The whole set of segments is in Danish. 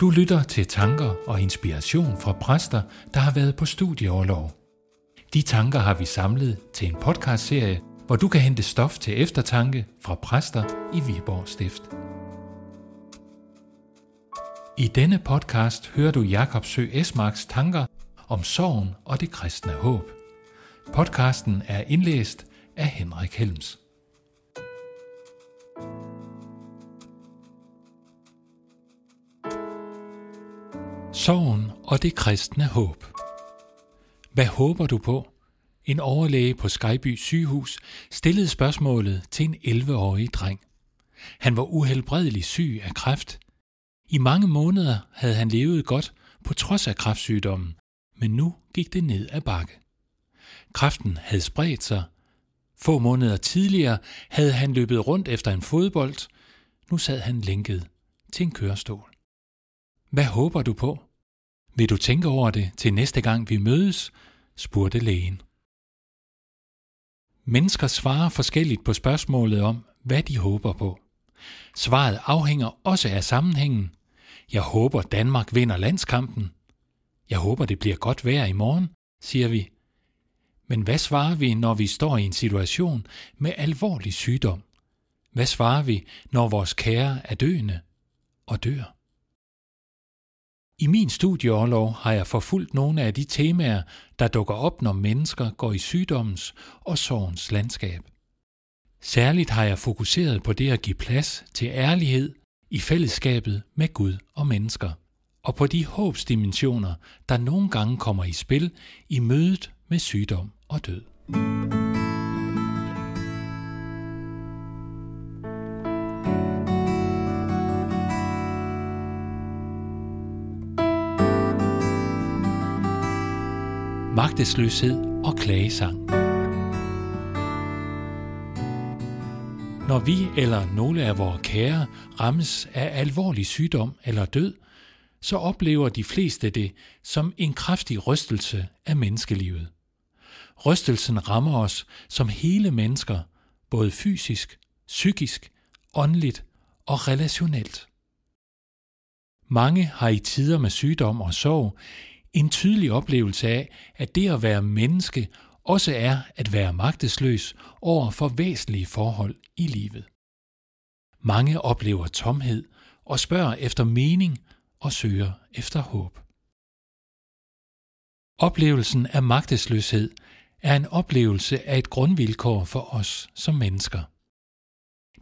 Du lytter til tanker og inspiration fra præster, der har været på studieoverlov. De tanker har vi samlet til en podcastserie, hvor du kan hente stof til eftertanke fra præster i Viborg Stift. I denne podcast hører du Jakob Sø Esmarks tanker om sorgen og det kristne håb. Podcasten er indlæst af Henrik Helms. Sorgen og det kristne håb. Hvad håber du på? En overlæge på Skyby sygehus stillede spørgsmålet til en 11-årig dreng. Han var uhelbredelig syg af kræft. I mange måneder havde han levet godt på trods af kræftsygdommen, men nu gik det ned ad bakke. Kræften havde spredt sig. Få måneder tidligere havde han løbet rundt efter en fodbold. Nu sad han lænket til en kørestol. Hvad håber du på? Vil du tænke over det til næste gang vi mødes? spurgte lægen. Mennesker svarer forskelligt på spørgsmålet om, hvad de håber på. Svaret afhænger også af sammenhængen. Jeg håber Danmark vinder landskampen. Jeg håber det bliver godt vejr i morgen, siger vi. Men hvad svarer vi, når vi står i en situation med alvorlig sygdom? Hvad svarer vi, når vores kære er døende og dør? I min studieårlov har jeg forfulgt nogle af de temaer, der dukker op, når mennesker går i sygdommens og sorgens landskab. Særligt har jeg fokuseret på det at give plads til ærlighed i fællesskabet med Gud og mennesker, og på de håbsdimensioner, der nogle gange kommer i spil i mødet med sygdom og død. Magtesløshed og klagesang. Når vi eller nogle af vores kære rammes af alvorlig sygdom eller død, så oplever de fleste det som en kraftig rystelse af menneskelivet. Rystelsen rammer os som hele mennesker, både fysisk, psykisk, åndeligt og relationelt. Mange har i tider med sygdom og sorg en tydelig oplevelse af, at det at være menneske også er at være magtesløs over for væsentlige forhold i livet. Mange oplever tomhed og spørger efter mening og søger efter håb. Oplevelsen af magtesløshed er en oplevelse af et grundvilkår for os som mennesker.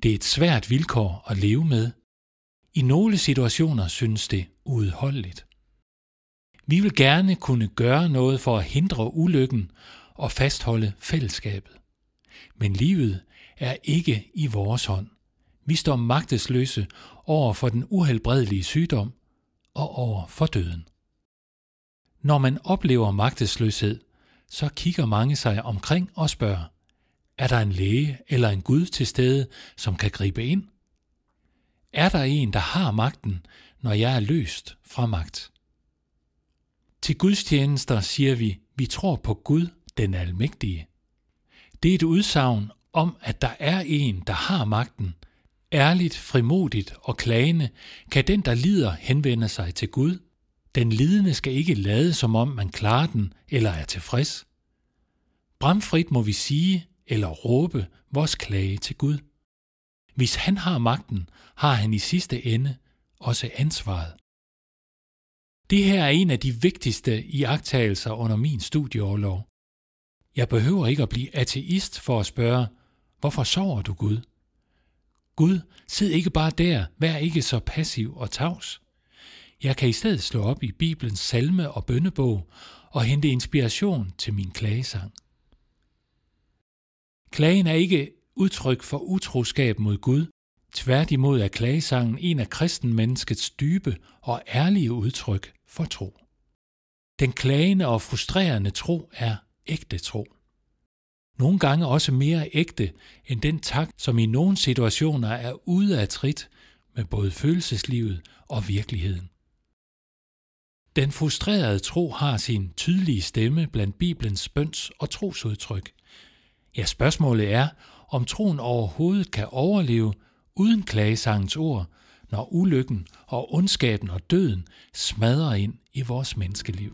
Det er et svært vilkår at leve med. I nogle situationer synes det uudholdeligt. Vi vil gerne kunne gøre noget for at hindre ulykken og fastholde fællesskabet. Men livet er ikke i vores hånd. Vi står magtesløse over for den uhelbredelige sygdom og over for døden. Når man oplever magtesløshed, så kigger mange sig omkring og spørger, er der en læge eller en Gud til stede, som kan gribe ind? Er der en, der har magten, når jeg er løst fra magt? Til gudstjenester siger vi, vi tror på Gud, den almægtige. Det er et udsagn om, at der er en, der har magten. Ærligt, frimodigt og klagende kan den, der lider, henvende sig til Gud. Den lidende skal ikke lade, som om man klarer den eller er tilfreds. Bramfrit må vi sige eller råbe vores klage til Gud. Hvis han har magten, har han i sidste ende også ansvaret. Det her er en af de vigtigste iagttagelser under min studieårlov. Jeg behøver ikke at blive ateist for at spørge, hvorfor sover du Gud? Gud, sid ikke bare der, vær ikke så passiv og tavs. Jeg kan i stedet slå op i Bibelens salme og bønnebog og hente inspiration til min klagesang. Klagen er ikke udtryk for utroskab mod Gud, Tværtimod er klagesangen en af kristenmenneskets dybe og ærlige udtryk for tro. Den klagende og frustrerende tro er ægte tro. Nogle gange også mere ægte end den tak, som i nogle situationer er ude af trit med både følelseslivet og virkeligheden. Den frustrerede tro har sin tydelige stemme blandt Bibelens bøns- og trosudtryk. Ja, spørgsmålet er, om troen overhovedet kan overleve uden klagesangens ord, når ulykken og ondskaben og døden smadrer ind i vores menneskeliv.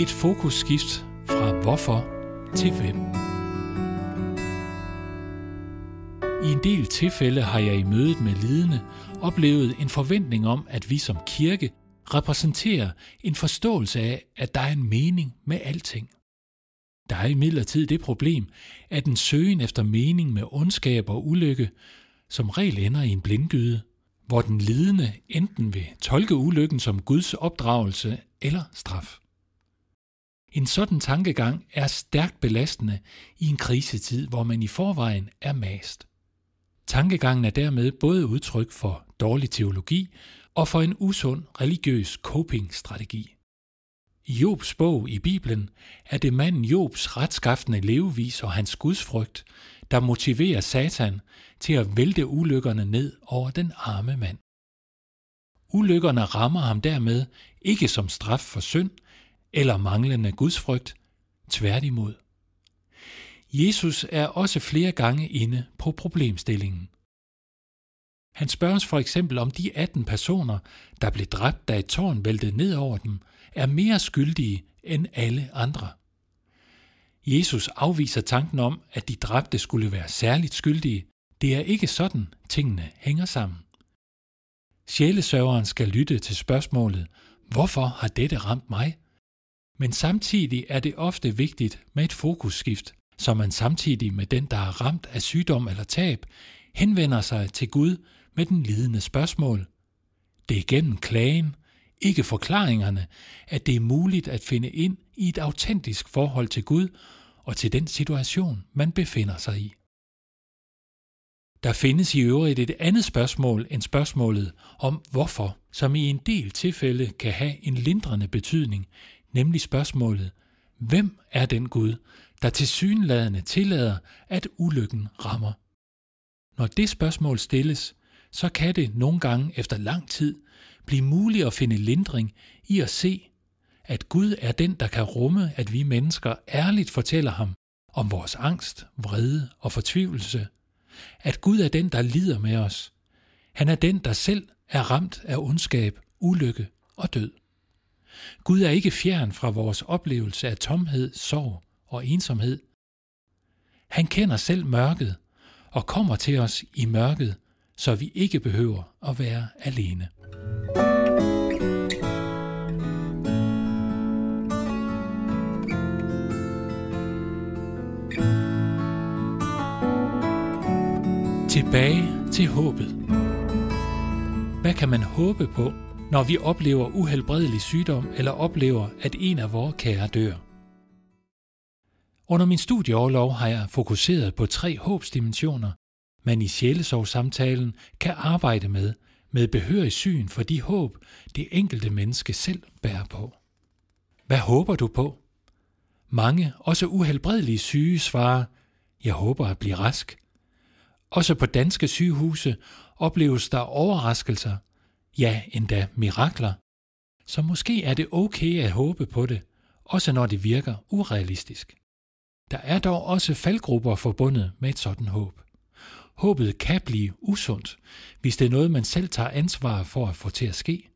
Et fokusskift fra hvorfor til hvem. I en del tilfælde har jeg i mødet med lidende oplevet en forventning om, at vi som kirke repræsenterer en forståelse af, at der er en mening med alting. Der er imidlertid det problem, at en søgen efter mening med ondskab og ulykke som regel ender i en blindgyde, hvor den lidende enten vil tolke ulykken som Guds opdragelse eller straf. En sådan tankegang er stærkt belastende i en krisetid, hvor man i forvejen er mast. Tankegangen er dermed både udtryk for dårlig teologi og for en usund religiøs coping-strategi. I Jobs bog i Bibelen er det manden Jobs retskaftende levevis og hans gudsfrygt, der motiverer Satan til at vælte ulykkerne ned over den arme mand. Ulykkerne rammer ham dermed ikke som straf for synd eller manglende gudsfrygt, tværtimod. Jesus er også flere gange inde på problemstillingen. Han spørges for eksempel om de 18 personer, der blev dræbt, da et tårn væltede ned over dem, er mere skyldige end alle andre. Jesus afviser tanken om, at de dræbte skulle være særligt skyldige. Det er ikke sådan, tingene hænger sammen. Sjælesørgeren skal lytte til spørgsmålet, hvorfor har dette ramt mig? Men samtidig er det ofte vigtigt med et fokusskift, så man samtidig med den, der er ramt af sygdom eller tab, henvender sig til Gud med den lidende spørgsmål. Det er gennem klagen, ikke forklaringerne, at det er muligt at finde ind i et autentisk forhold til Gud og til den situation, man befinder sig i. Der findes i øvrigt et andet spørgsmål end spørgsmålet om hvorfor, som i en del tilfælde kan have en lindrende betydning, nemlig spørgsmålet, hvem er den Gud, der til synladende tillader, at ulykken rammer? Når det spørgsmål stilles, så kan det nogle gange efter lang tid blive muligt at finde lindring i at se, at Gud er den, der kan rumme, at vi mennesker ærligt fortæller ham om vores angst, vrede og fortvivlelse. At Gud er den, der lider med os. Han er den, der selv er ramt af ondskab, ulykke og død. Gud er ikke fjern fra vores oplevelse af tomhed, sorg og ensomhed. Han kender selv mørket og kommer til os i mørket, så vi ikke behøver at være alene. Tilbage til håbet. Hvad kan man håbe på, når vi oplever uhelbredelig sygdom eller oplever, at en af vores kære dør? Under min studieoverlov har jeg fokuseret på tre håbsdimensioner, man i sjælesorgssamtalen kan arbejde med, med behørig syn for de håb, det enkelte menneske selv bærer på. Hvad håber du på? Mange, også uhelbredelige syge, svarer, jeg håber at blive rask. Også på danske sygehuse opleves der overraskelser, ja endda mirakler. Så måske er det okay at håbe på det, også når det virker urealistisk. Der er dog også faldgrupper forbundet med et sådan håb. Håbet kan blive usundt, hvis det er noget, man selv tager ansvar for at få til at ske.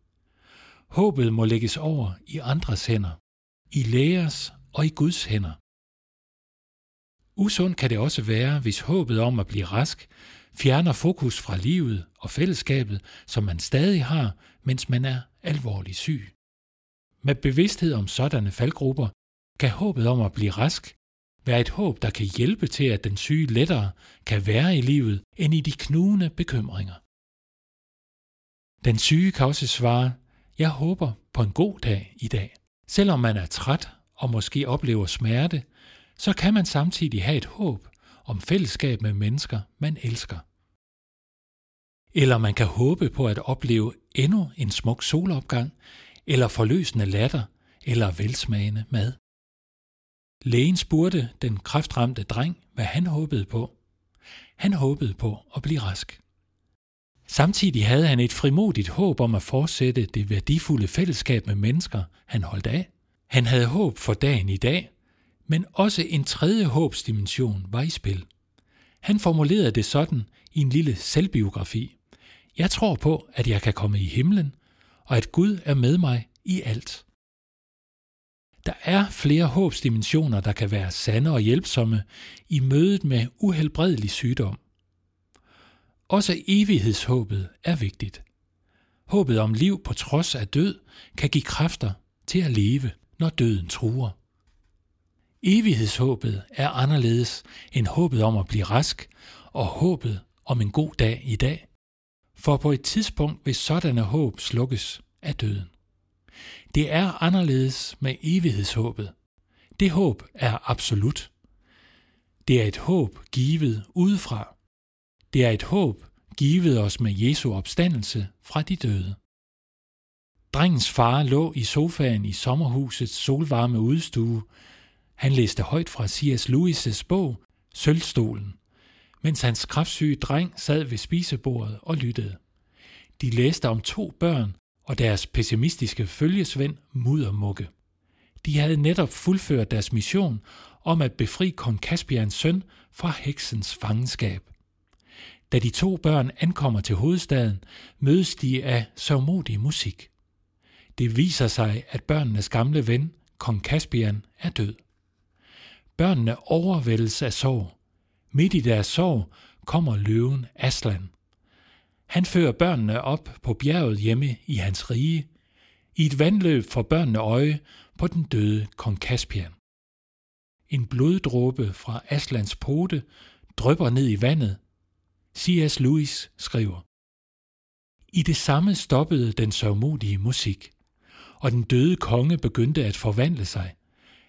Håbet må lægges over i andres hænder, i lægers og i Guds hænder. Usundt kan det også være, hvis håbet om at blive rask fjerner fokus fra livet og fællesskabet, som man stadig har, mens man er alvorligt syg. Med bevidsthed om sådanne faldgrupper kan håbet om at blive rask være et håb, der kan hjælpe til, at den syge lettere kan være i livet end i de knugende bekymringer. Den syge kan også svare, jeg håber på en god dag i dag. Selvom man er træt og måske oplever smerte, så kan man samtidig have et håb om fællesskab med mennesker, man elsker. Eller man kan håbe på at opleve endnu en smuk solopgang, eller forløsende latter, eller velsmagende mad. Lægen spurgte den kræftramte dreng, hvad han håbede på. Han håbede på at blive rask. Samtidig havde han et frimodigt håb om at fortsætte det værdifulde fællesskab med mennesker, han holdt af. Han havde håb for dagen i dag, Men også en tredje håbsdimension var i spil. Han formulerede det sådan i en lille selvbiografi. Jeg tror på, at jeg kan komme i himlen, og at Gud er med mig i alt. Der er flere håbsdimensioner, der kan være sande og hjælpsomme i mødet med uhelbredelig sygdom. Også evighedshåbet er vigtigt. Håbet om liv på trods af død kan give kræfter til at leve, når døden truer. Evighedshåbet er anderledes end håbet om at blive rask og håbet om en god dag i dag. For på et tidspunkt vil sådanne håb slukkes af døden. Det er anderledes med evighedshåbet. Det håb er absolut. Det er et håb givet udefra. Det er et håb givet os med Jesu opstandelse fra de døde. Drengens far lå i sofaen i sommerhusets solvarme udstue. Han læste højt fra C.S. Lewis' bog Sølvstolen, mens hans kraftsyge dreng sad ved spisebordet og lyttede. De læste om to børn og deres pessimistiske følgesvend Muddermukke. De havde netop fuldført deres mission om at befri kong Caspians søn fra heksens fangenskab. Da de to børn ankommer til hovedstaden, mødes de af sørgmodig musik. Det viser sig, at børnenes gamle ven, kong Caspian, er død. Børnene overvældes af sorg. Midt i deres sorg kommer løven Aslan. Han fører børnene op på bjerget hjemme i hans rige. I et vandløb for børnene øje på den døde kong Kaspian. En bloddråbe fra Aslands pote drypper ned i vandet. C.S. Lewis skriver, I det samme stoppede den sørgmodige musik, og den døde konge begyndte at forvandle sig.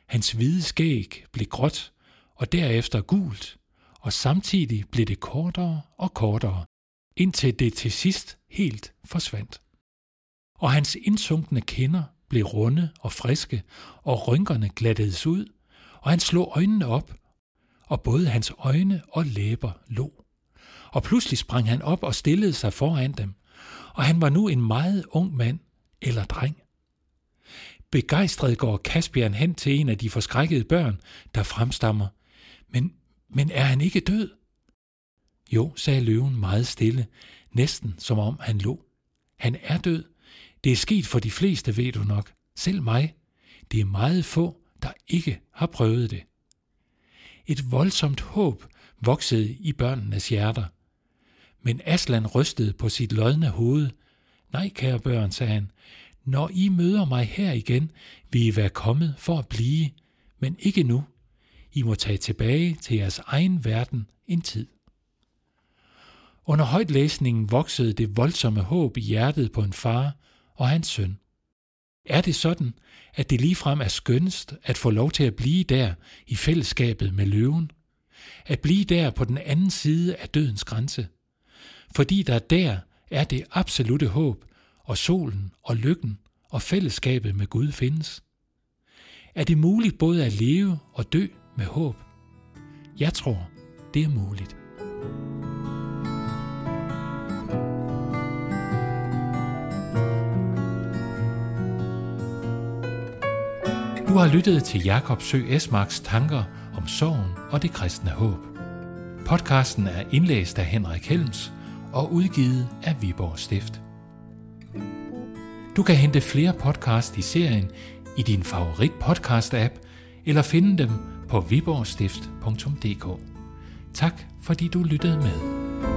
Hans hvide skæg blev gråt og derefter gult, og samtidig blev det kortere og kortere, indtil det til sidst helt forsvandt. Og hans indsunkne kinder blev runde og friske, og rynkerne glattedes ud, og han slog øjnene op, og både hans øjne og læber lå. Og pludselig sprang han op og stillede sig foran dem, og han var nu en meget ung mand eller dreng. Begejstret går Caspian hen til en af de forskrækkede børn, der fremstammer. Men, men er han ikke død? Jo, sagde løven meget stille, næsten som om han lå. Han er død. Det er sket for de fleste, ved du nok. Selv mig. Det er meget få, der ikke har prøvet det. Et voldsomt håb voksede i børnenes hjerter. Men Aslan rystede på sit lodne hoved. Nej, kære børn, sagde han, når I møder mig her igen, vil I være kommet for at blive, men ikke nu. I må tage tilbage til jeres egen verden en tid. Under højtlæsningen voksede det voldsomme håb i hjertet på en far og hans søn. Er det sådan, at det ligefrem er skønst at få lov til at blive der i fællesskabet med løven? At blive der på den anden side af dødens grænse? Fordi der der er det absolute håb, og solen og lykken og fællesskabet med Gud findes. Er det muligt både at leve og dø med håb? Jeg tror, det er muligt. Du har lyttet til Jakob Sø Esmarks tanker om sorgen og det kristne håb. Podcasten er indlæst af Henrik Helms og udgivet af Viborg Stift. Du kan hente flere podcast i serien i din favorit podcast-app eller finde dem på viborgstift.dk. Tak fordi du lyttede med.